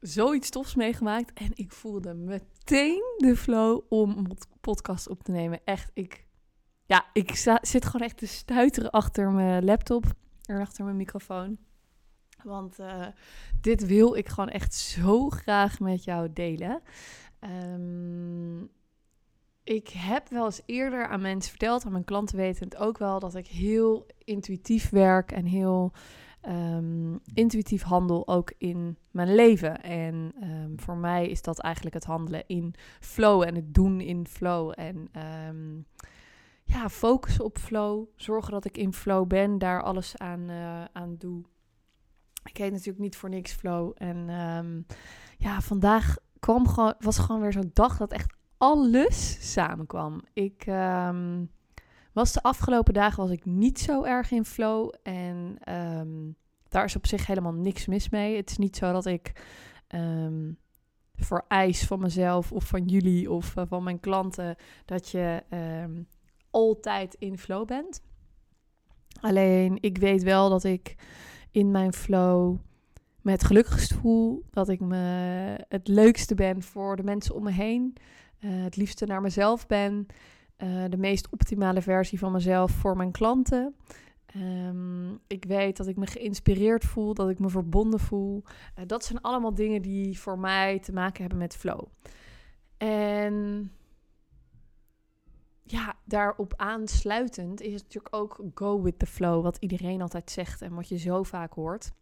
zoiets tofs meegemaakt en ik voelde meteen de flow om een podcast op te nemen. Echt, ik, ja, ik zit gewoon echt te stuiteren achter mijn laptop en achter mijn microfoon. Want uh, dit wil ik gewoon echt zo graag met jou delen. Um, ik heb wel eens eerder aan mensen verteld, aan mijn klanten weten ook wel, dat ik heel intuïtief werk en heel um, intuïtief handel ook in mijn leven. En um, voor mij is dat eigenlijk het handelen in flow en het doen in flow. En um, ja, focussen op flow. Zorgen dat ik in flow ben, daar alles aan, uh, aan doe. Ik heet natuurlijk niet voor niks flow. En ja, vandaag kwam gewoon, was gewoon weer zo'n dag dat echt alles samenkwam. Ik was de afgelopen dagen was ik niet zo erg in flow. En um, daar is op zich helemaal niks mis mee. Het is niet zo dat ik um, vereis van mezelf of van jullie of uh, van mijn klanten dat je um, altijd in flow bent. Alleen ik weet wel dat ik in mijn flow me het gelukkigst voel. Dat ik me het leukste ben voor de mensen om me heen. Uh, het liefste naar mezelf ben. Uh, de meest optimale versie van mezelf voor mijn klanten. Um, ik weet dat ik me geïnspireerd voel, dat ik me verbonden voel. Uh, dat zijn allemaal dingen die voor mij te maken hebben met flow. En ja, daarop aansluitend is natuurlijk ook go with the flow, wat iedereen altijd zegt en wat je zo vaak hoort.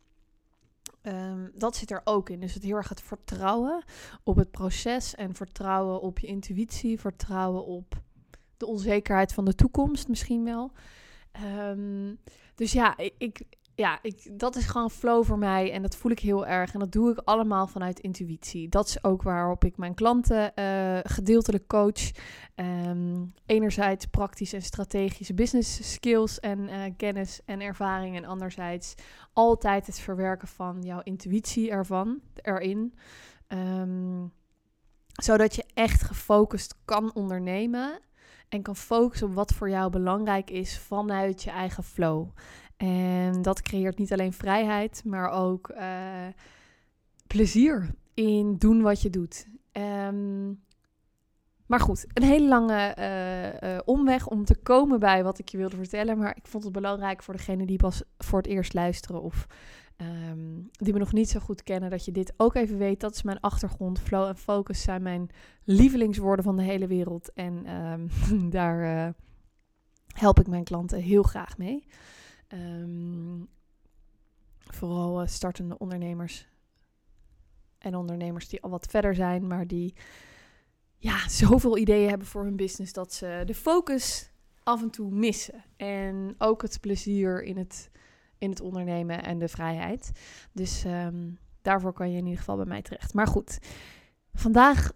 Um, dat zit er ook in. Dus het heel erg het vertrouwen op het proces en vertrouwen op je intuïtie, vertrouwen op de onzekerheid van de toekomst misschien wel. Um, dus ja, ik, ja ik, dat is gewoon flow voor mij en dat voel ik heel erg. En dat doe ik allemaal vanuit intuïtie. Dat is ook waarop ik mijn klanten uh, gedeeltelijk coach. Um, enerzijds praktisch en strategische business skills en uh, kennis en ervaring. En anderzijds altijd het verwerken van jouw intuïtie ervan, erin. Um, zodat je echt gefocust kan ondernemen en kan focussen op wat voor jou belangrijk is vanuit je eigen flow. En dat creëert niet alleen vrijheid, maar ook uh, plezier in doen wat je doet. Um, maar goed, een hele lange uh, uh, omweg om te komen bij wat ik je wilde vertellen. Maar ik vond het belangrijk voor degene die pas voor het eerst luisteren of um, die me nog niet zo goed kennen, dat je dit ook even weet. Dat is mijn achtergrond. Flow en focus zijn mijn lievelingswoorden van de hele wereld. En um, daar uh, help ik mijn klanten heel graag mee. Um, vooral uh, startende ondernemers en ondernemers die al wat verder zijn, maar die ja, zoveel ideeën hebben voor hun business dat ze de focus af en toe missen. En ook het plezier in het in het ondernemen en de vrijheid. Dus um, daarvoor kan je in ieder geval bij mij terecht. Maar goed, vandaag.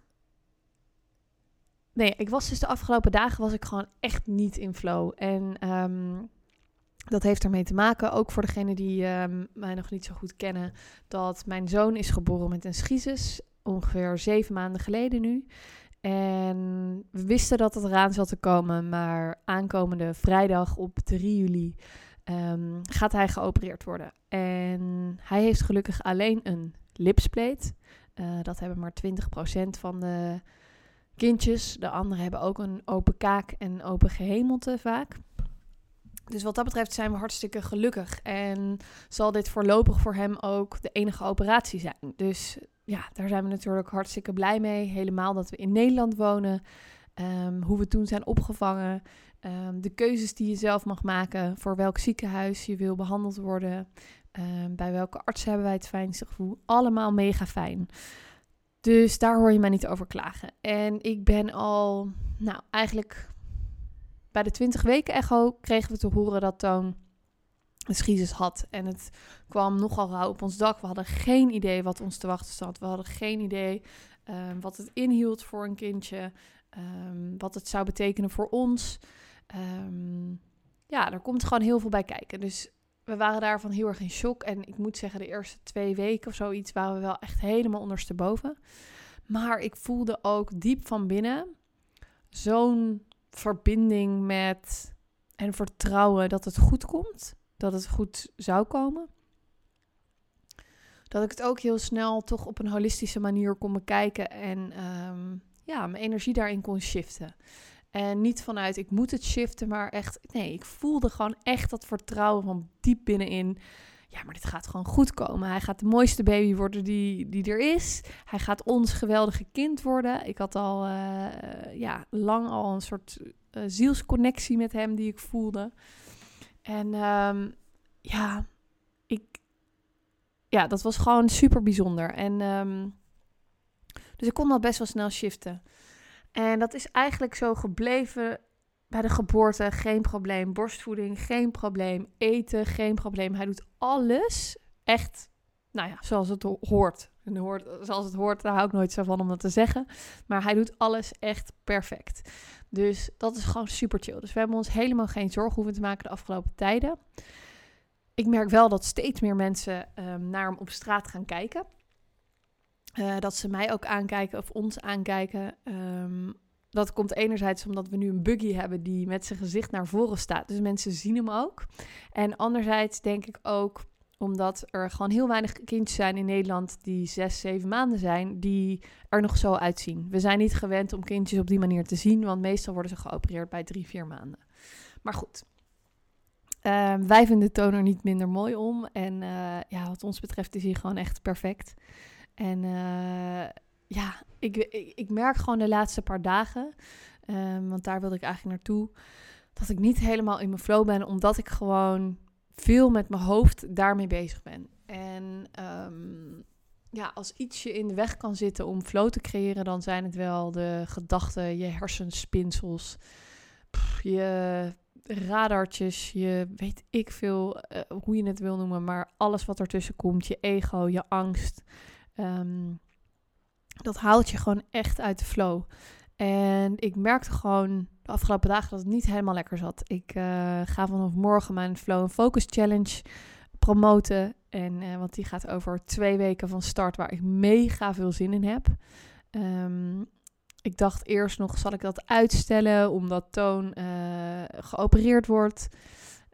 Nee, ik was dus de afgelopen dagen was ik gewoon echt niet in flow. En um, dat heeft ermee te maken, ook voor degenen die um, mij nog niet zo goed kennen, dat mijn zoon is geboren met een schizus, ongeveer zeven maanden geleden nu. En we wisten dat het eraan zat te komen, maar aankomende vrijdag op 3 juli um, gaat hij geopereerd worden. En hij heeft gelukkig alleen een lipspleet. Uh, dat hebben maar 20% van de kindjes. De anderen hebben ook een open kaak en open gehemelte vaak. Dus wat dat betreft zijn we hartstikke gelukkig. En zal dit voorlopig voor hem ook de enige operatie zijn. Dus ja, daar zijn we natuurlijk hartstikke blij mee. Helemaal dat we in Nederland wonen. Um, hoe we toen zijn opgevangen. Um, de keuzes die je zelf mag maken voor welk ziekenhuis je wil behandeld worden. Um, bij welke arts hebben wij het fijnste gevoel. Allemaal mega fijn. Dus daar hoor je mij niet over klagen. En ik ben al, nou eigenlijk bij de 20 weken echo kregen we te horen dat Toon een schizus had. En het kwam nogal rauw op ons dak. We hadden geen idee wat ons te wachten stond. We hadden geen idee ehm, wat het inhield voor een kindje, ehm, wat het zou betekenen voor ons. Ehm, ja, er komt gewoon heel veel bij kijken. Dus we waren daarvan heel erg in shock. En ik moet zeggen, de eerste twee weken of zoiets waren we wel echt helemaal ondersteboven. Maar ik voelde ook diep van binnen zo'n verbinding met en vertrouwen dat het goed komt. Dat het goed zou komen. Dat ik het ook heel snel toch op een holistische manier kon bekijken en ehm, ja, mijn energie daarin kon shiften. En niet vanuit ik moet het shiften, maar echt, nee, ik voelde gewoon echt dat vertrouwen van diep binnenin. Ja, maar dit gaat gewoon goed komen. Hij gaat de mooiste baby worden die, die er is. Hij gaat ons geweldige kind worden. Ik had al uh, ja, lang al een soort uh, zielsconnectie met hem die ik voelde. En um, ja, ik, ja, dat was gewoon super bijzonder. En um, dus ik kon dat best wel snel shiften. En dat is eigenlijk zo gebleven bij de geboorte, geen probleem. Borstvoeding, geen probleem. Eten, geen probleem. Hij doet alles echt, nou ja, zoals het hoort. En hoort, zoals het hoort, daar hou ik nooit zo van om dat te zeggen. Maar hij doet alles echt perfect. Dus dat is gewoon super chill. Dus we hebben ons helemaal geen zorgen hoeven te maken de afgelopen tijden. Ik merk wel dat steeds meer mensen um, naar hem op straat gaan kijken. Uh, dat ze mij ook aankijken of ons aankijken. Um, dat komt enerzijds omdat we nu een buggy hebben die met zijn gezicht naar voren staat. Dus mensen zien hem ook. En anderzijds denk ik ook omdat er gewoon heel weinig kindjes zijn in Nederland die zes, zeven maanden zijn, die er nog zo uitzien. We zijn niet gewend om kindjes op die manier te zien, want meestal worden ze geopereerd bij drie, vier maanden. Maar goed, uh, wij vinden de toner niet minder mooi om. En uh, ja, wat ons betreft is hij gewoon echt perfect. En uh, ja, ik, ik, merk gewoon de laatste paar dagen, um, want daar wilde ik eigenlijk naartoe, dat ik niet helemaal in mijn flow ben, omdat ik gewoon veel met mijn hoofd daarmee bezig ben. En um, ja, als iets je in de weg kan zitten om flow te creëren, dan zijn het wel de gedachten, je hersenspinsels, je radartjes, je weet ik veel uh, hoe je het wil noemen, maar alles wat ertussen komt, je ego, je angst, um, dat haalt je gewoon echt uit de flow. En ik merkte gewoon de afgelopen dagen dat het niet helemaal lekker zat. Ik uh, ga vanaf morgen mijn Flow Focus Challenge promoten. En, uh, want die gaat over twee weken van start, waar ik mega veel zin in heb. Um, ik dacht eerst nog, zal ik dat uitstellen omdat Toon uh, geopereerd wordt.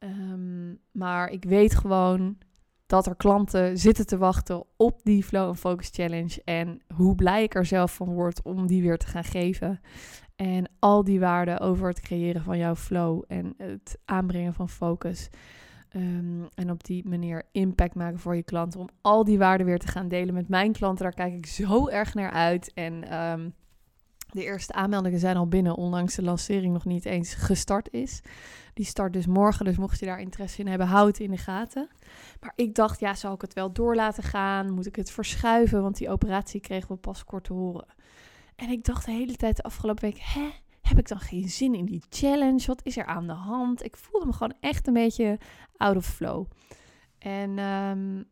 Um, maar ik weet gewoon dat er klanten zitten te wachten op die Flow Focus Challenge. En hoe blij ik er zelf van word om die weer te gaan geven. En al die waarden over het creëren van jouw flow en het aanbrengen van focus. Um, en op die manier impact maken voor je klanten. Om al die waarden weer te gaan delen met mijn klanten. Daar kijk ik zo erg naar uit. En um, de eerste aanmeldingen zijn al binnen, ondanks de lancering nog niet eens gestart is. Die start dus morgen, dus mocht je daar interesse in hebben, houd het in de gaten. Maar ik dacht, ja, zal ik het wel door laten gaan? Moet ik het verschuiven? Want die operatie kregen we pas kort te horen. En ik dacht de hele tijd de afgelopen week, hè, heb ik dan geen zin in die challenge? Wat is er aan de hand? Ik voelde me gewoon echt een beetje out of flow. En um,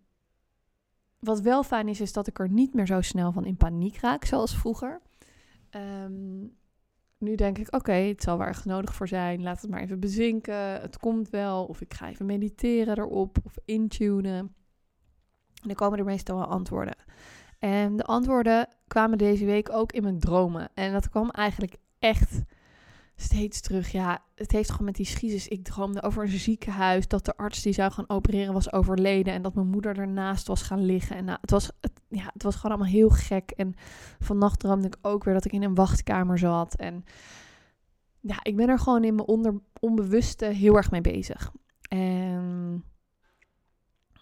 wat wel fijn is, is dat ik er niet meer zo snel van in paniek raak, zoals vroeger. Um, nu denk ik, oké, het zal ergens nodig voor zijn. Laat het maar even bezinken. Het komt wel. Of ik ga even mediteren erop. Of intunen. En dan komen er meestal wel antwoorden. En de antwoorden kwamen deze week ook in mijn dromen. En dat kwam eigenlijk echt steeds terug. Ja, het heeft gewoon met die schiezes. Ik droomde over een ziekenhuis. Dat de arts die zou gaan opereren was overleden. En dat mijn moeder ernaast was gaan liggen. En nou, het, was, het, ja, het was gewoon allemaal heel gek. En vannacht droomde ik ook weer dat ik in een wachtkamer zat. En ja, ik ben er gewoon in mijn onder, onbewuste heel erg mee bezig. En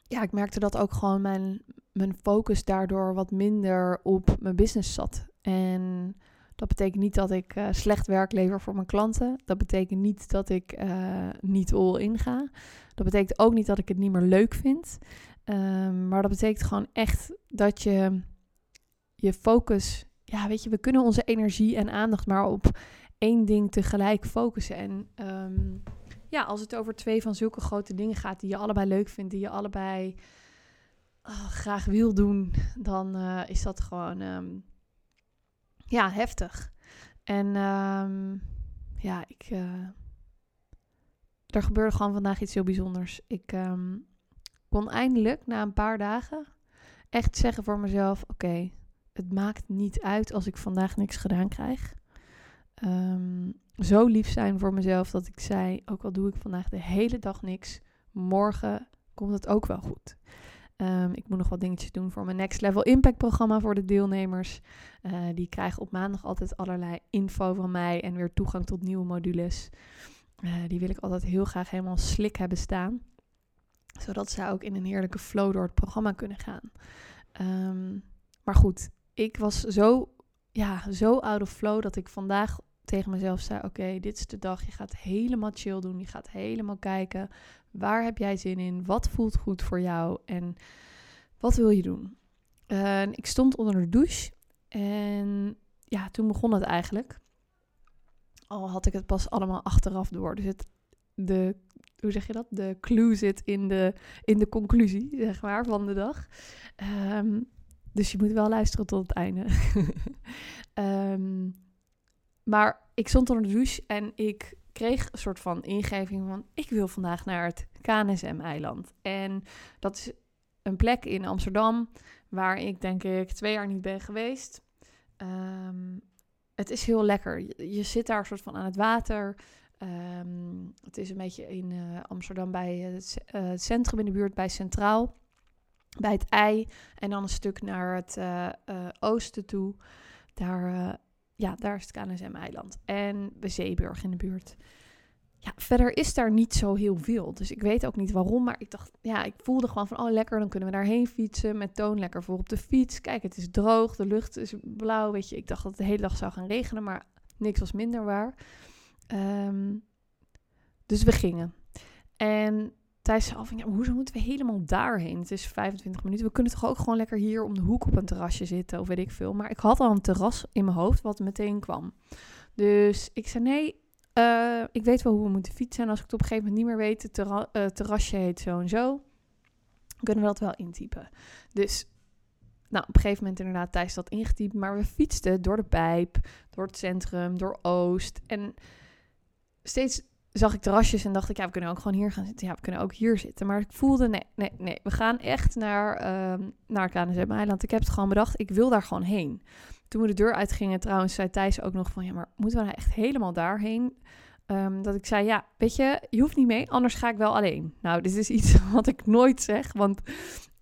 ja, ik merkte dat ook gewoon mijn, mijn focus daardoor wat minder op mijn business zat. En dat betekent niet dat ik uh, slecht werk lever voor mijn klanten. Dat betekent niet dat ik uh, niet all in ga. Dat betekent ook niet dat ik het niet meer leuk vind. Um, maar dat betekent gewoon echt dat je je focus. Ja, weet je, we kunnen onze energie en aandacht maar op één ding tegelijk focussen. En um, ja, als het over twee van zulke grote dingen gaat die je allebei leuk vindt, die je allebei oh, graag wil doen, dan uh, is dat gewoon. Um, ja, heftig. En ehm, ja, ik, uh, er gebeurde gewoon vandaag iets heel bijzonders. Ik ehm, kon eindelijk na een paar dagen echt zeggen voor mezelf: oké, het maakt niet uit als ik vandaag niks gedaan krijg. Ehm, zo lief zijn voor mezelf dat ik zei: ook al doe ik vandaag de hele dag niks, morgen komt het ook wel goed. Ehm, ik moet nog wat dingetjes doen voor mijn Next Level Impact programma voor de deelnemers. Uh, die krijgen op maandag altijd allerlei info van mij en weer toegang tot nieuwe modules. Uh, die wil ik altijd heel graag helemaal slik hebben staan. Zodat zij ook in een heerlijke flow door het programma kunnen gaan. Um, maar goed, ik was zo, ja, zo out of flow dat ik vandaag tegen mezelf zei: Oké, dit is de dag. Je gaat helemaal chill doen. Je gaat helemaal kijken. Waar heb jij zin in? Wat voelt goed voor jou? En wat wil je doen? ik stond onder de douche. En ja, toen begon het eigenlijk. Al had ik het pas allemaal achteraf door. Dus het, de, hoe zeg je dat? De clue zit in de, in de conclusie, zeg maar, van de dag. Um, dus je moet wel luisteren tot het einde. um, maar ik stond onder de douche en ik kreeg een soort van ingeving van... ik wil vandaag naar het KNSM-eiland. En dat is een plek in Amsterdam waar ik denk ik twee jaar niet ben geweest. Um, het is heel lekker. Je, zit daar soort van aan het water. Um, het is een beetje in uh, Amsterdam bij het, uh, het, centrum in de buurt bij Centraal. Bij het ei. En dan een stuk naar het uh, oosten toe. Daar ja, daar is het KNSM-eiland. En bij Zeeburg in de buurt. Ja, verder is daar niet zo heel veel. Dus ik weet ook niet waarom. Maar ik dacht, ja, ik voelde gewoon van, oh lekker, dan kunnen we daarheen fietsen. Met Toon lekker voor op de fiets. Kijk, het is droog, de lucht is blauw, weet je. Ik dacht dat het de hele dag zou gaan regenen, maar niks was minder waar. Um, dus we gingen. En Thijs zei al van, ja, hoezo moeten we helemaal daarheen? Het is 25 minuten. We kunnen toch ook gewoon lekker hier om de hoek op een terrasje zitten of weet ik veel. Maar ik had al een terras in mijn hoofd wat meteen kwam. Dus ik zei, nee, uh, ik weet wel hoe we moeten fietsen. En als ik het op een gegeven moment niet meer weet, het uh, terrasje heet zo en zo, kunnen we dat wel intypen. Dus nou, op een gegeven moment inderdaad Thijs dat ingetypt. Maar we fietsten door de pijp, door het centrum, door Oost. En steeds zag ik terrasjes en dacht ik, ja, we kunnen ook gewoon hier gaan zitten. Ja, we kunnen ook hier zitten. Maar ik voelde, nee, nee, nee. We gaan echt naar, uh, naar KNSM-eiland. Ik heb het gewoon bedacht, ik wil daar gewoon heen. Toen we de deur uitgingen, trouwens, zei Thijs ook nog van... ja, maar moeten we nou echt helemaal daarheen? Um, dat ik zei, ja, weet je, je hoeft niet mee, anders ga ik wel alleen. Nou, dit is iets wat ik nooit zeg, want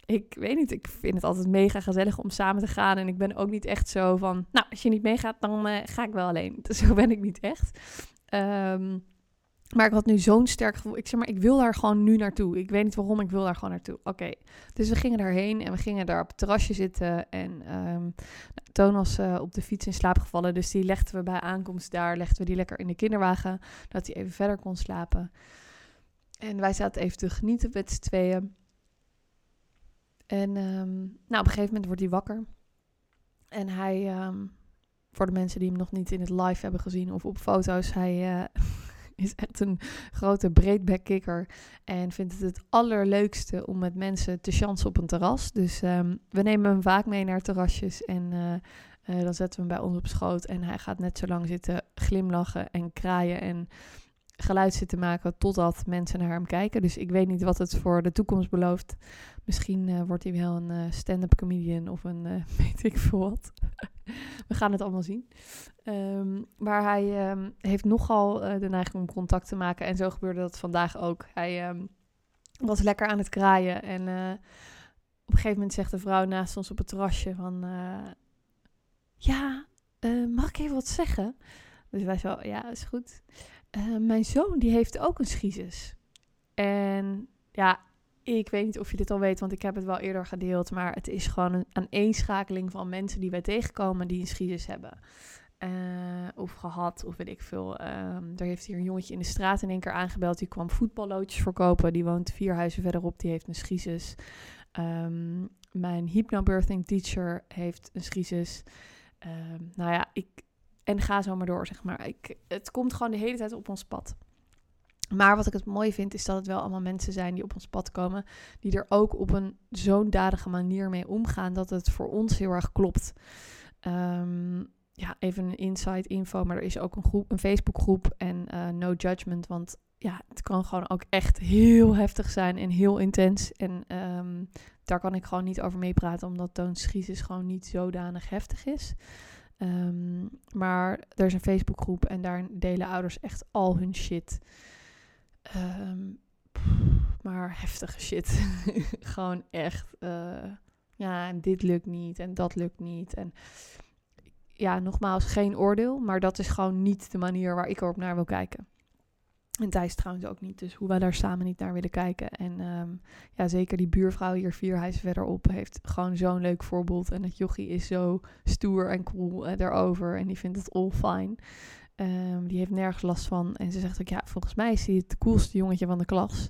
ik weet niet, ik vind het altijd mega gezellig om samen te gaan. En ik ben ook niet echt zo van, nou, als je niet meegaat, dan uh, ga ik wel alleen. Zo ben ik niet echt. Um, maar ik had nu zo'n sterk gevoel. Ik zeg maar, ik wil daar gewoon nu naartoe. Ik weet niet waarom, ik wil daar gewoon naartoe. Oké, dus we gingen daarheen en we gingen daar op het terrasje zitten. En um, Toon was uh, op de fiets in slaap gevallen. Dus die legden we bij aankomst daar, legden we die lekker in de kinderwagen. Dat hij even verder kon slapen. En wij zaten even te genieten met z'n tweeën. En um, nou, op een gegeven moment wordt hij wakker. En hij, um, voor de mensen die hem nog niet in het live hebben gezien of op foto's, hij... Uh, is echt een grote breedbackkikker. En vindt het het allerleukste om met mensen te chansen op een terras. Dus um, we nemen hem vaak mee naar terrasjes. En uh, uh, dan zetten we hem bij ons op schoot. En hij gaat net zo lang zitten glimlachen en kraaien en geluid zitten maken totdat mensen naar hem kijken. Dus ik weet niet wat het voor de toekomst belooft. Misschien uh, wordt hij wel een uh, stand-up comedian of een uh, weet ik veel wat. We gaan het allemaal zien. Um, maar hij um, heeft nogal de neiging om contact te maken. En zo gebeurde dat vandaag ook. Hij um, was lekker aan het kraaien. En op een gegeven moment zegt de vrouw naast ons op het terrasje van... ja, mag ik even wat zeggen? Dus wij zo, ja, is goed. Mijn zoon die heeft ook een schizus. En ja, ik weet niet of je dit al weet, want ik heb het wel eerder gedeeld. Maar het is gewoon een aaneenschakeling van mensen die wij tegenkomen die een schizus hebben. Uh, of gehad, of weet ik veel. Um, er heeft hier een jongetje in de straat in één keer aangebeld. Die kwam voetballoodjes verkopen. Die woont vier huizen verderop. Die heeft een schizus. Um, mijn hypnobirthing teacher heeft een schizus. Um, nou ja, ik... En ga zo maar door, zeg maar. Ik, het komt gewoon de hele tijd op ons pad. Maar wat ik het mooi vind, is dat het wel allemaal mensen zijn die op ons pad komen. Die er ook op een zo'n dadige manier mee omgaan dat het voor ons heel erg klopt. Um, ja, even een inside info, maar er is ook een, groep, een Facebookgroep en uh, no judgment, want ja, het kan gewoon ook echt heel heftig zijn en heel intens. En um, daar kan ik gewoon niet over meepraten, omdat toonschies gewoon niet zodanig heftig is. Um, maar er is een Facebookgroep en daar delen ouders echt al hun shit. Um, maar heftige shit. gewoon echt. Uh, ja, en dit lukt niet en dat lukt niet. En ja, nogmaals, geen oordeel. Maar dat is gewoon niet de manier waar ik erop naar wil kijken. En Thijs trouwens ook niet. Dus hoe wij daar samen niet naar willen kijken. En um, ja, zeker die buurvrouw hier vier huizen verderop heeft gewoon zo'n leuk voorbeeld. En het jochie is zo stoer en cool uh, daarover. En die vindt het all fine. Um, die heeft nergens last van. En ze zegt ook, ja, volgens mij is hij het coolste jongetje van de klas.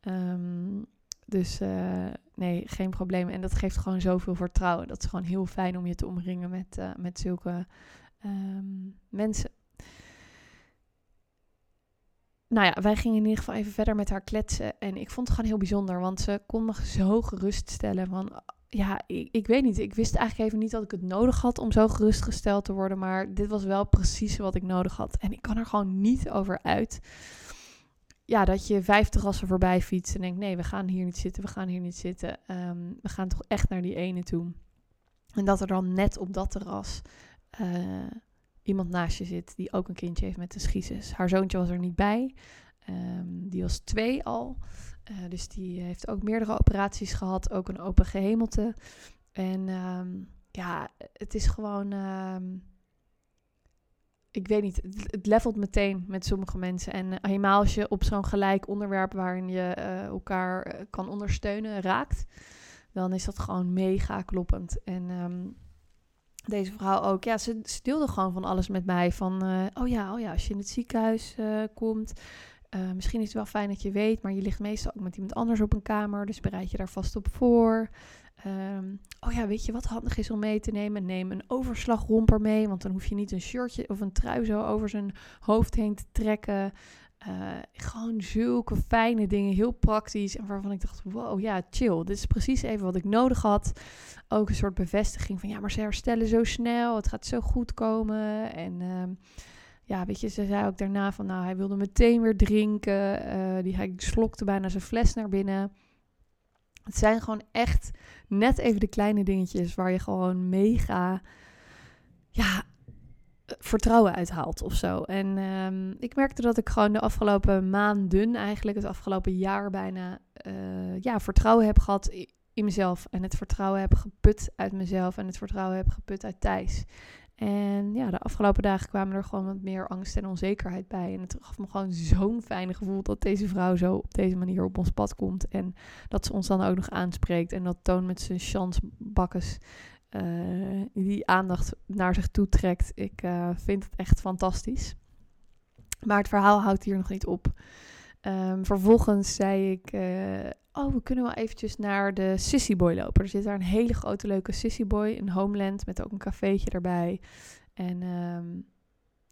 Um, dus uh, nee, geen probleem. En dat geeft gewoon zoveel vertrouwen. Dat is gewoon heel fijn om je te omringen met, uh, met zulke mensen. Nou ja, wij gingen in ieder geval even verder met haar kletsen. En ik vond het gewoon heel bijzonder, want ze kon me zo geruststellen. Van ja, ik, ik weet niet. Ik wist eigenlijk even niet dat ik het nodig had om zo gerustgesteld te worden. Maar dit was wel precies wat ik nodig had. En ik kan er gewoon niet over uit ja, dat je vijf terrassen voorbij fietst en denkt: nee, we gaan hier niet zitten, we gaan hier niet zitten. Um, we gaan toch echt naar die ene toe. En dat er dan net op dat terras uh, iemand naast je zit die ook een kindje heeft met de schiezes. Haar zoontje was er niet bij. Um, die was twee al. Uh, dus die heeft ook meerdere operaties gehad, ook een open gehemelte. En um, ja, het is gewoon ik weet niet, het, levelt meteen met sommige mensen. En uh, helemaal als je op zo'n gelijk onderwerp waarin je uh, elkaar kan ondersteunen raakt, dan is dat gewoon mega kloppend. En deze vrouw ook, ja, ze, ze deelde gewoon van alles met mij. Van, oh ja, oh ja, als je in het ziekenhuis komt, misschien is het wel fijn dat je weet, maar je ligt meestal ook met iemand anders op een kamer, dus bereid je daar vast op voor. Um, oh ja, weet je wat handig is om mee te nemen? Neem een overslagromper mee, want dan hoef je niet een shirtje of een trui zo over zijn hoofd heen te trekken. Uh, gewoon zulke fijne dingen, heel praktisch. En waarvan ik dacht, wow, ja, chill. Dit is precies even wat ik nodig had. Ook een soort bevestiging van, ja, maar ze herstellen zo snel. Het gaat zo goed komen. En uh, ja, weet je, ze zei ook daarna van, nou, hij wilde meteen weer drinken. Uh, die, hij slokte bijna zijn fles naar binnen. Het zijn gewoon echt net even de kleine dingetjes waar je gewoon mega ja, vertrouwen uithaalt of zo. En um, ik merkte dat ik gewoon de afgelopen maanden, eigenlijk het afgelopen jaar bijna, uh, ja, vertrouwen heb gehad in mezelf. En het vertrouwen heb geput uit mezelf en het vertrouwen heb geput uit Thijs. En ja, de afgelopen dagen kwamen er gewoon wat meer angst en onzekerheid bij. En het gaf me gewoon zo'n fijne gevoel dat deze vrouw zo op deze manier op ons pad komt. En dat ze ons dan ook nog aanspreekt. En dat Toon met zijn chansbakkes uh, die aandacht naar zich toe trekt. Ik uh, vind het echt fantastisch. Maar het verhaal houdt hier nog niet op. Um, vervolgens zei ik, uh, oh, we kunnen wel eventjes naar de Sissy Boy lopen. Er zit daar een hele grote leuke Sissy Boy, een homeland met ook een cafeetje erbij. En um,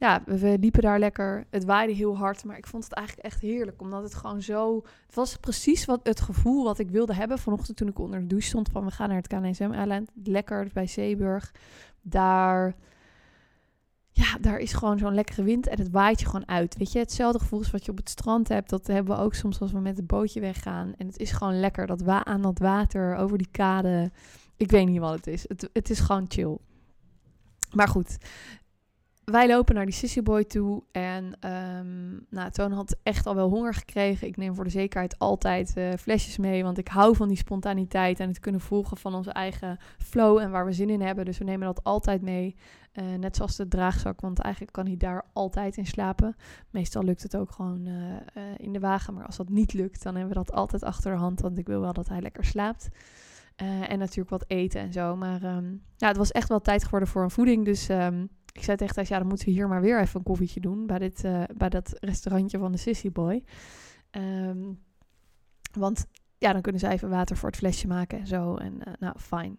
ja, we, liepen daar lekker. Het waaide heel hard, maar ik vond het eigenlijk echt heerlijk. Omdat het gewoon zo... Het was precies wat, het gevoel wat ik wilde hebben vanochtend toen ik onder de douche stond. Van we gaan naar het KNSM-eiland. Lekker bij Zeeburg. Daar ja, daar is gewoon zo'n lekkere wind en het waait je gewoon uit. Weet je, hetzelfde gevoel als wat je op het strand hebt, dat hebben we ook soms als we met het bootje weggaan. En het is gewoon lekker, dat wa aan dat water, over die kade. Ik weet niet wat het is. Het, het is gewoon chill. Maar goed, wij lopen naar die sissyboy toe. En um, nou, Toon had echt al wel honger gekregen. Ik neem voor de zekerheid altijd uh, flesjes mee. Want ik hou van die spontaniteit en het kunnen volgen van onze eigen flow en waar we zin in hebben. Dus we nemen dat altijd mee. Uh, net zoals de draagzak, want eigenlijk kan hij daar altijd in slapen. Meestal lukt het ook gewoon uh, in de wagen. Maar als dat niet lukt, dan hebben we dat altijd achter de hand. Want ik wil wel dat hij lekker slaapt. en natuurlijk wat eten en zo. Maar ja, het was echt wel tijd geworden voor een voeding. Dus... Um, ik zei tegen Thijs, ja, dan moeten we hier maar weer even een koffietje doen bij, dit, uh, bij dat restaurantje van de Sissy Boy. Um, want ja, dan kunnen ze even water voor het flesje maken en zo. En uh, nou, fijn.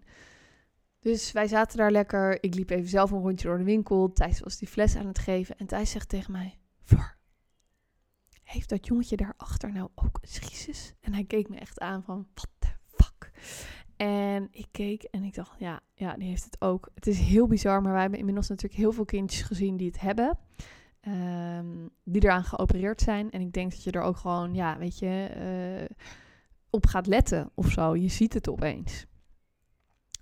Dus wij zaten daar lekker. Ik liep even zelf een rondje door de winkel. Thijs was die fles aan het geven. En Thijs zegt tegen mij, Flor, heeft dat jongetje daarachter nou ook een? En hij keek me echt aan van, what the fuck? En ik keek en ik dacht, ja, ja, die heeft het ook. Het is heel bizar, maar wij hebben inmiddels natuurlijk heel veel kindjes gezien die het hebben. Um, die eraan geopereerd zijn. En ik denk dat je er ook gewoon, ja, weet je, uh, op gaat letten of zo. Je ziet het opeens.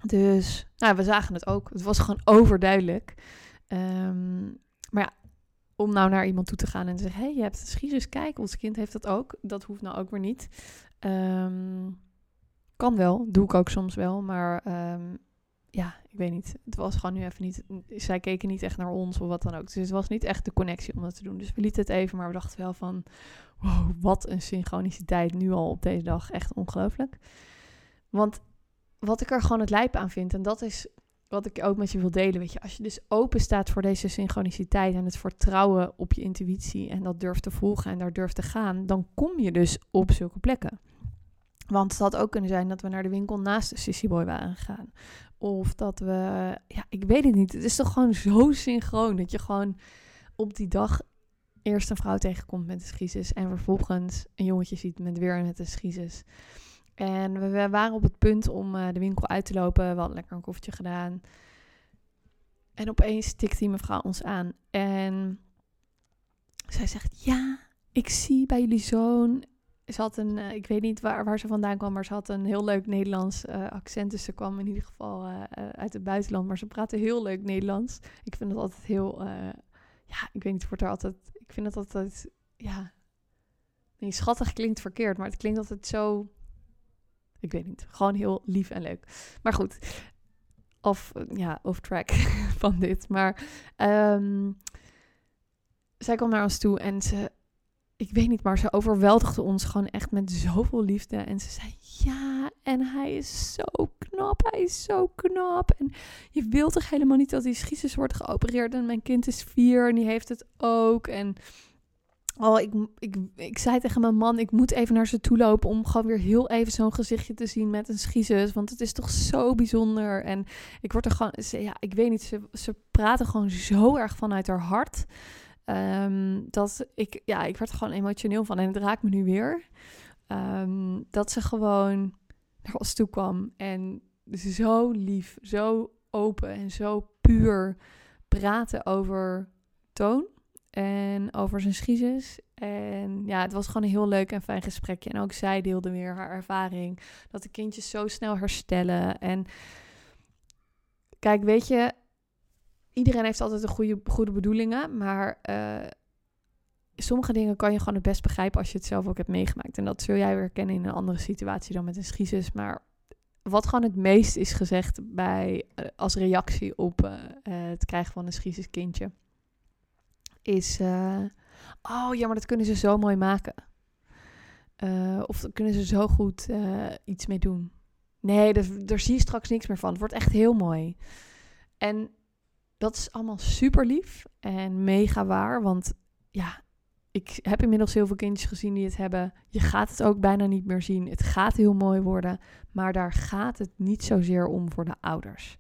Dus, nou, we zagen het ook. Het was gewoon overduidelijk. Um, maar ja, om nou naar iemand toe te gaan en te zeggen: hey, je hebt schieris, kijk, ons kind heeft dat ook. Dat hoeft nou ook weer niet. Um, kan wel, doe ik ook soms wel, maar um, ja, ik weet niet. Het was gewoon nu even niet. Zij keken niet echt naar ons of wat dan ook. Dus het was niet echt de connectie om dat te doen. Dus we lieten het even, maar we dachten wel van: wow, wat een synchroniciteit nu al op deze dag. Echt ongelooflijk. Want wat ik er gewoon het lijp aan vind, en dat is wat ik ook met je wil delen. Weet je, als je dus open staat voor deze synchroniciteit en het vertrouwen op je intuïtie en dat durft te volgen en daar durft te gaan, dan kom je dus op zulke plekken. Want het had ook kunnen zijn dat we naar de winkel naast de Sissyboy waren gegaan. Of dat we, ja, ik weet het niet. Het is toch gewoon zo synchroon dat je gewoon op die dag eerst een vrouw tegenkomt met een schisis en vervolgens een jongetje ziet met weer met een schisis. En we, waren op het punt om uh, de winkel uit te lopen. We hadden lekker een koffietje gedaan. En opeens tikt die mevrouw ons aan. En zij zegt: Ja, ik zie bij jullie zoon. Ze had een, uh, ik weet niet waar, waar ze vandaan kwam, maar ze had een heel leuk Nederlands uh, accent. Dus ze kwam in ieder geval uit het buitenland. Maar ze praatte heel leuk Nederlands. Ik vind het altijd heel, ja, ik weet niet, wordt er altijd, ik vind het altijd, ja, nee, schattig klinkt verkeerd, maar het klinkt altijd zo ik weet niet. Gewoon heel lief en leuk. Maar goed, off, ja, off track van dit. Maar um, zij kwam naar ons toe en ze, ik weet niet, maar ze overweldigde ons gewoon echt met zoveel liefde. En ze zei, ja, en hij is zo knap, hij is zo knap. En je wilt toch helemaal niet dat die schieters wordt geopereerd. En mijn kind is vier en die heeft het ook. En Oh, ik, ik, ik zei tegen mijn man, ik moet even naar ze toe lopen om gewoon weer heel even zo'n gezichtje te zien met een schizus. Want het is toch zo bijzonder. En ik word er gewoon, ja, ik weet niet, ze, ze praten gewoon zo erg vanuit haar hart. Um, dat ik, ja, ik werd er gewoon emotioneel van. En het raakt me nu weer. Um, dat ze gewoon naar ons toe kwam. En zo lief, zo open en zo puur praten over toon en over zijn schiezes. En ja, het was gewoon een heel leuk en fijn gesprekje. En ook zij deelde weer haar ervaring. Dat de kindjes zo snel herstellen. En kijk, weet je, iedereen heeft altijd een goede, goede bedoelingen. Maar uh, sommige dingen kan je gewoon het best begrijpen als je het zelf ook hebt meegemaakt. En dat zul jij weer kennen in een andere situatie dan met een schiezes. Maar wat gewoon het meest is gezegd bij, uh, als reactie op uh, het krijgen van een schizeskindje is... Oh ja, maar dat kunnen ze zo mooi maken. Of kunnen ze zo goed iets mee doen. Nee, daar zie je straks niks meer van. Het wordt echt heel mooi. En dat is allemaal super lief en mega waar. Want ja, ik heb inmiddels heel veel kindjes gezien die het hebben. Je gaat het ook bijna niet meer zien. Het gaat heel mooi worden. Maar daar gaat het niet zozeer om voor de ouders.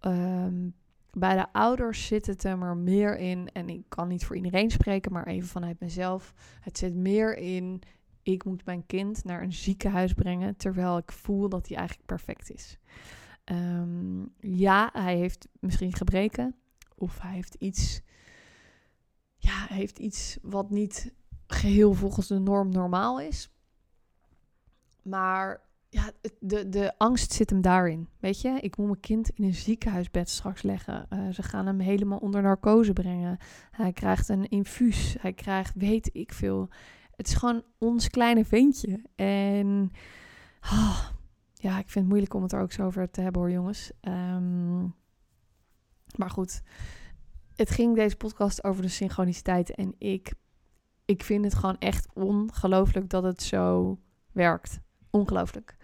Um, bij de ouders zit het er meer in, en ik kan niet voor iedereen spreken, maar even vanuit mezelf. Het zit meer in, ik moet mijn kind naar een ziekenhuis brengen, terwijl ik voel dat hij eigenlijk perfect is. Um, ja, hij heeft misschien gebreken, of hij heeft iets, ja, heeft iets wat niet geheel volgens de norm normaal is. Maar ja, de, de angst zit hem daarin. Weet je, ik moet mijn kind in een ziekenhuisbed straks leggen. Uh, ze gaan hem helemaal onder narcose brengen. Hij krijgt een infuus. Hij krijgt, weet ik veel. Het is gewoon ons kleine ventje. En oh, ja, ik vind het moeilijk om het er ook zo over te hebben hoor, jongens. Um, maar goed, het ging deze podcast over de synchroniciteit. En ik, ik vind het gewoon echt ongelooflijk dat het zo werkt. Ongelooflijk.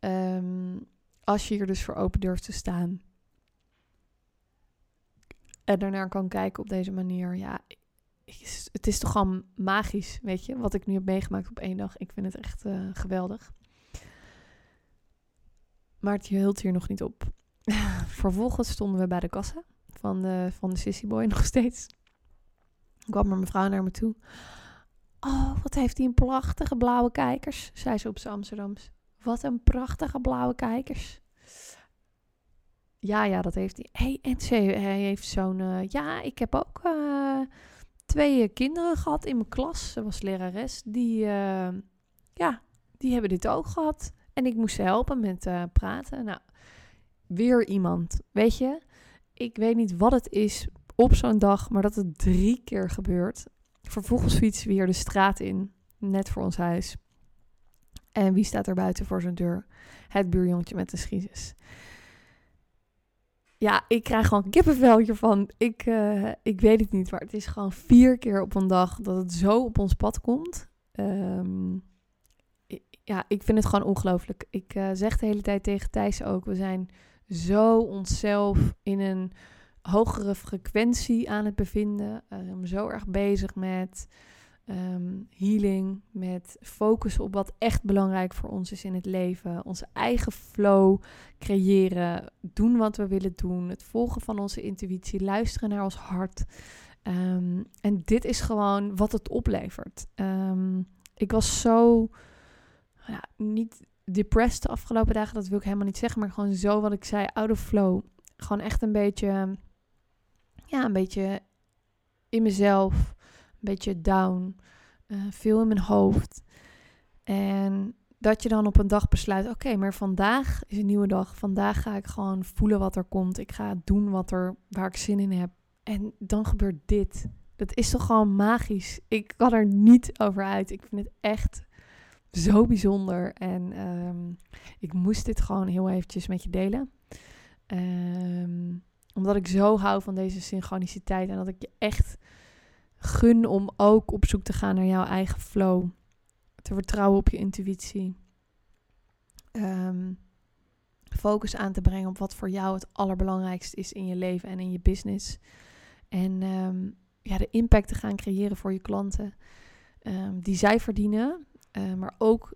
Um, als je hier dus voor open durft te staan. En daarnaar kan kijken op deze manier. Ja, het is toch gewoon magisch, weet je. Wat ik nu heb meegemaakt op één dag. Ik vind het echt uh, geweldig. Maar het hield hier nog niet op. Vervolgens stonden we bij de kassa van de, van de Sissy Boy nog steeds. kwam er mevrouw naar me toe. Oh, wat heeft hij een prachtige blauwe kijkers, zei ze op zijn Amsterdams. wat een prachtige blauwe kijkers. Ja, ja, dat heeft hij. Hey, en ze, hij heeft zo'n... eh, ja, ik heb ook eh, twee eh, kinderen gehad in mijn klas. Ze was lerares. Die, ja, die hebben dit ook gehad. En ik moest ze helpen met eh, praten. Nou, weer iemand. Weet je, ik weet niet wat het is op zo'n dag, maar dat het drie keer gebeurt. Vervolgens fietsen we weer de straat in, net voor ons huis. En wie staat er buiten voor zijn deur? Het buurjongetje met de schiezes. Ja, ik krijg gewoon kippenvel hiervan. Ik, eh, ik weet het niet, maar het is gewoon vier keer op een dag dat het zo op ons pad komt. I- ja, ik vind het gewoon ongelooflijk. Ik eh, zeg de hele tijd tegen Thijs ook, we zijn zo onszelf in een hogere frequentie aan het bevinden. Ehm, zo erg bezig met ehm, healing, met focus op wat echt belangrijk voor ons is in het leven. Onze eigen flow creëren, doen wat we willen doen, het volgen van onze intuïtie, luisteren naar ons hart. Ehm, en dit is gewoon wat het oplevert. Ehm, ik was zo, niet depressed de afgelopen dagen, dat wil ik helemaal niet zeggen, maar gewoon zo wat ik zei, out of flow. Gewoon echt een beetje, ja, een beetje in mezelf, een beetje down, eh, veel in mijn hoofd. En dat je dan op een dag besluit, oké, maar vandaag is een nieuwe dag. Vandaag ga ik gewoon voelen wat er komt. Ik ga doen wat er, waar ik zin in heb. En dan gebeurt dit. Dat is toch gewoon magisch. Ik kan er niet over uit. Ik vind het echt zo bijzonder. En ehm, ik moest dit gewoon heel eventjes met je delen. Ehm, omdat ik zo hou van deze synchroniciteit. En dat ik je echt gun om ook op zoek te gaan naar jouw eigen flow. Te vertrouwen op je intuïtie. Ehm, focus aan te brengen op wat voor jou het allerbelangrijkste is in je leven en in je business. En ja, de impact te gaan creëren voor je klanten. die zij verdienen. Eh, maar ook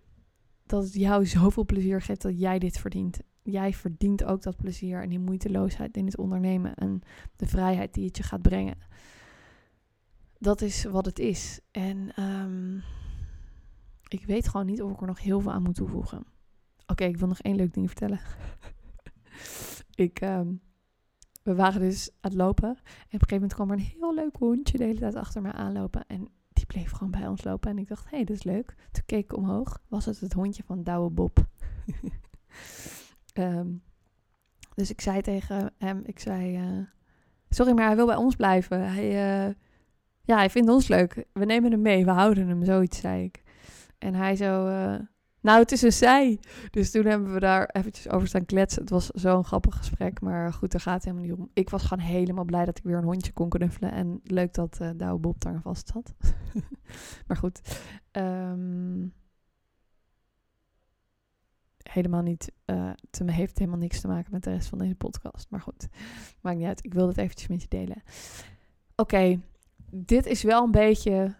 dat het jou zoveel plezier geeft dat jij dit verdient. Jij verdient ook dat plezier en die moeiteloosheid in het ondernemen. En de vrijheid die het je gaat brengen. Dat is wat het is. En ehm, ik weet gewoon niet of ik er nog heel veel aan moet toevoegen. Oké, ik wil nog één leuk ding vertellen. ik, ehm, we waren dus aan het lopen. En op een gegeven moment kwam er een heel leuk hondje de hele tijd achter me aanlopen. En bleef gewoon bij ons lopen. En ik dacht, hé, hey, dat is leuk. Toen keek ik omhoog. Was het het hondje van Douwe Bob. Ehm, dus ik zei tegen hem, ik zei... eh, sorry, maar hij wil bij ons blijven. Hij, eh, ja, hij vindt ons leuk. We nemen hem mee. We houden hem, zoiets zei ik. En hij zo... eh, nou, het is een zij. Dus toen hebben we daar eventjes over staan kletsen. Het was zo'n grappig gesprek, maar goed, daar gaat helemaal niet om. Ik was gewoon helemaal blij dat ik weer een hondje kon knuffelen. En leuk dat uh, Douwe Bob daar vast zat. maar goed. ehm, helemaal niet, uh, het heeft helemaal niks te maken met de rest van deze podcast. Maar goed, maakt niet uit. Ik wil het eventjes met je delen. Oké, dit is wel een beetje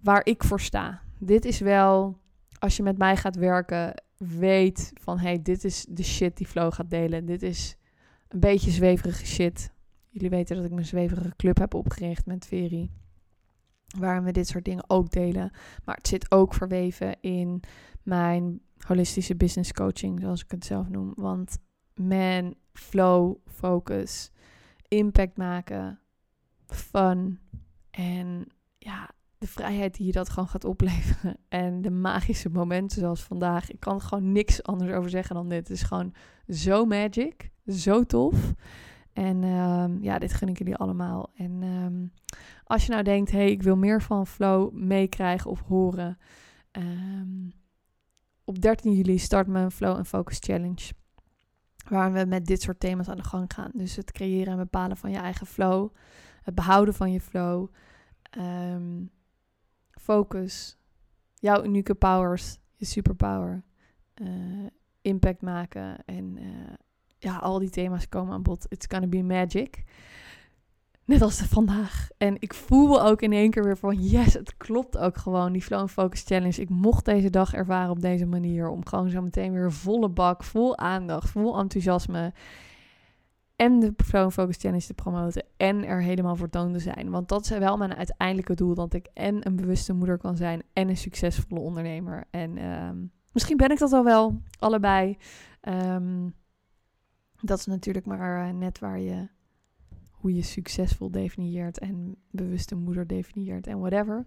waar ik voor sta. Dit is wel als je met mij gaat werken, weet van hey, dit is de shit die Flow gaat delen. Dit is een beetje zweverige shit. Jullie weten dat ik mijn zweverige club heb opgericht met Veri. Waarin we dit soort dingen ook delen. Maar het zit ook verweven in mijn holistische business coaching, zoals ik het zelf noem. Want man, flow, focus, impact maken, fun en ja, de vrijheid die je dat gewoon gaat opleveren. En de magische momenten zoals vandaag. Ik kan er gewoon niks anders over zeggen dan dit. Het is gewoon zo magic. Zo tof. En um, ja, dit gun ik jullie allemaal. En um, als je nou denkt, hey, ik wil meer van Flow meekrijgen of horen. Um, op 13 juli start mijn Flow and Focus Challenge. Waar we met dit soort thema's aan de gang gaan. Dus het creëren en bepalen van je eigen flow. Het behouden van je flow. Focus, jouw unieke powers, je superpower, uh, impact maken en uh, ja, al die thema's komen aan bod. It's gonna be magic. Net als vandaag. En ik voel ook in één keer weer van, yes, het klopt ook gewoon, die Flow Focus Challenge. Ik mocht deze dag ervaren op deze manier, om gewoon zo meteen weer volle bak, vol aandacht, vol enthousiasme en de Flow Focus Challenge te promoten en er helemaal voor toon te zijn. Want dat is wel mijn uiteindelijke doel, dat ik en een bewuste moeder kan zijn en een succesvolle ondernemer. En um, Misschien ben ik dat al wel, allebei. Ehm, dat is natuurlijk maar net waar je je succesvol definieert en bewuste moeder definieert en whatever.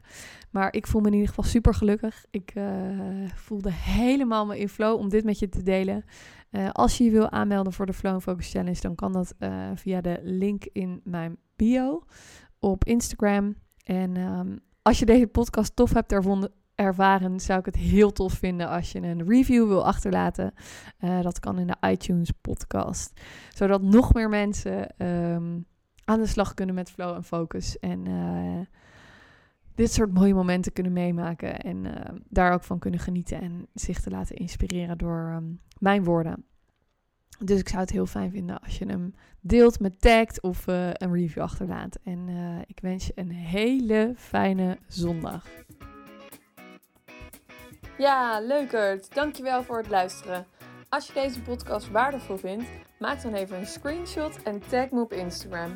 Maar ik voel me in ieder geval super gelukkig. Ik uh, voelde helemaal me in flow om dit met je te delen. Uh, als je je wil aanmelden voor de Flow Focus Challenge, dan kan dat uh, via de link in mijn bio op Instagram. En um, als je deze podcast tof hebt ervaren, zou ik het heel tof vinden als je een review wil achterlaten. dat kan in de iTunes podcast. Zodat nog meer mensen um, aan de slag kunnen met flow en focus. En uh, dit soort mooie momenten kunnen meemaken. En uh, daar ook van kunnen genieten. En zich te laten inspireren door um, mijn woorden. Dus ik zou het heel fijn vinden als je hem deelt met tagt of uh, een review achterlaat. En ik wens je een hele fijne zondag. Ja, leukert. Dankjewel voor het luisteren. Als je deze podcast waardevol vindt, maak dan even een screenshot en tag me op Instagram.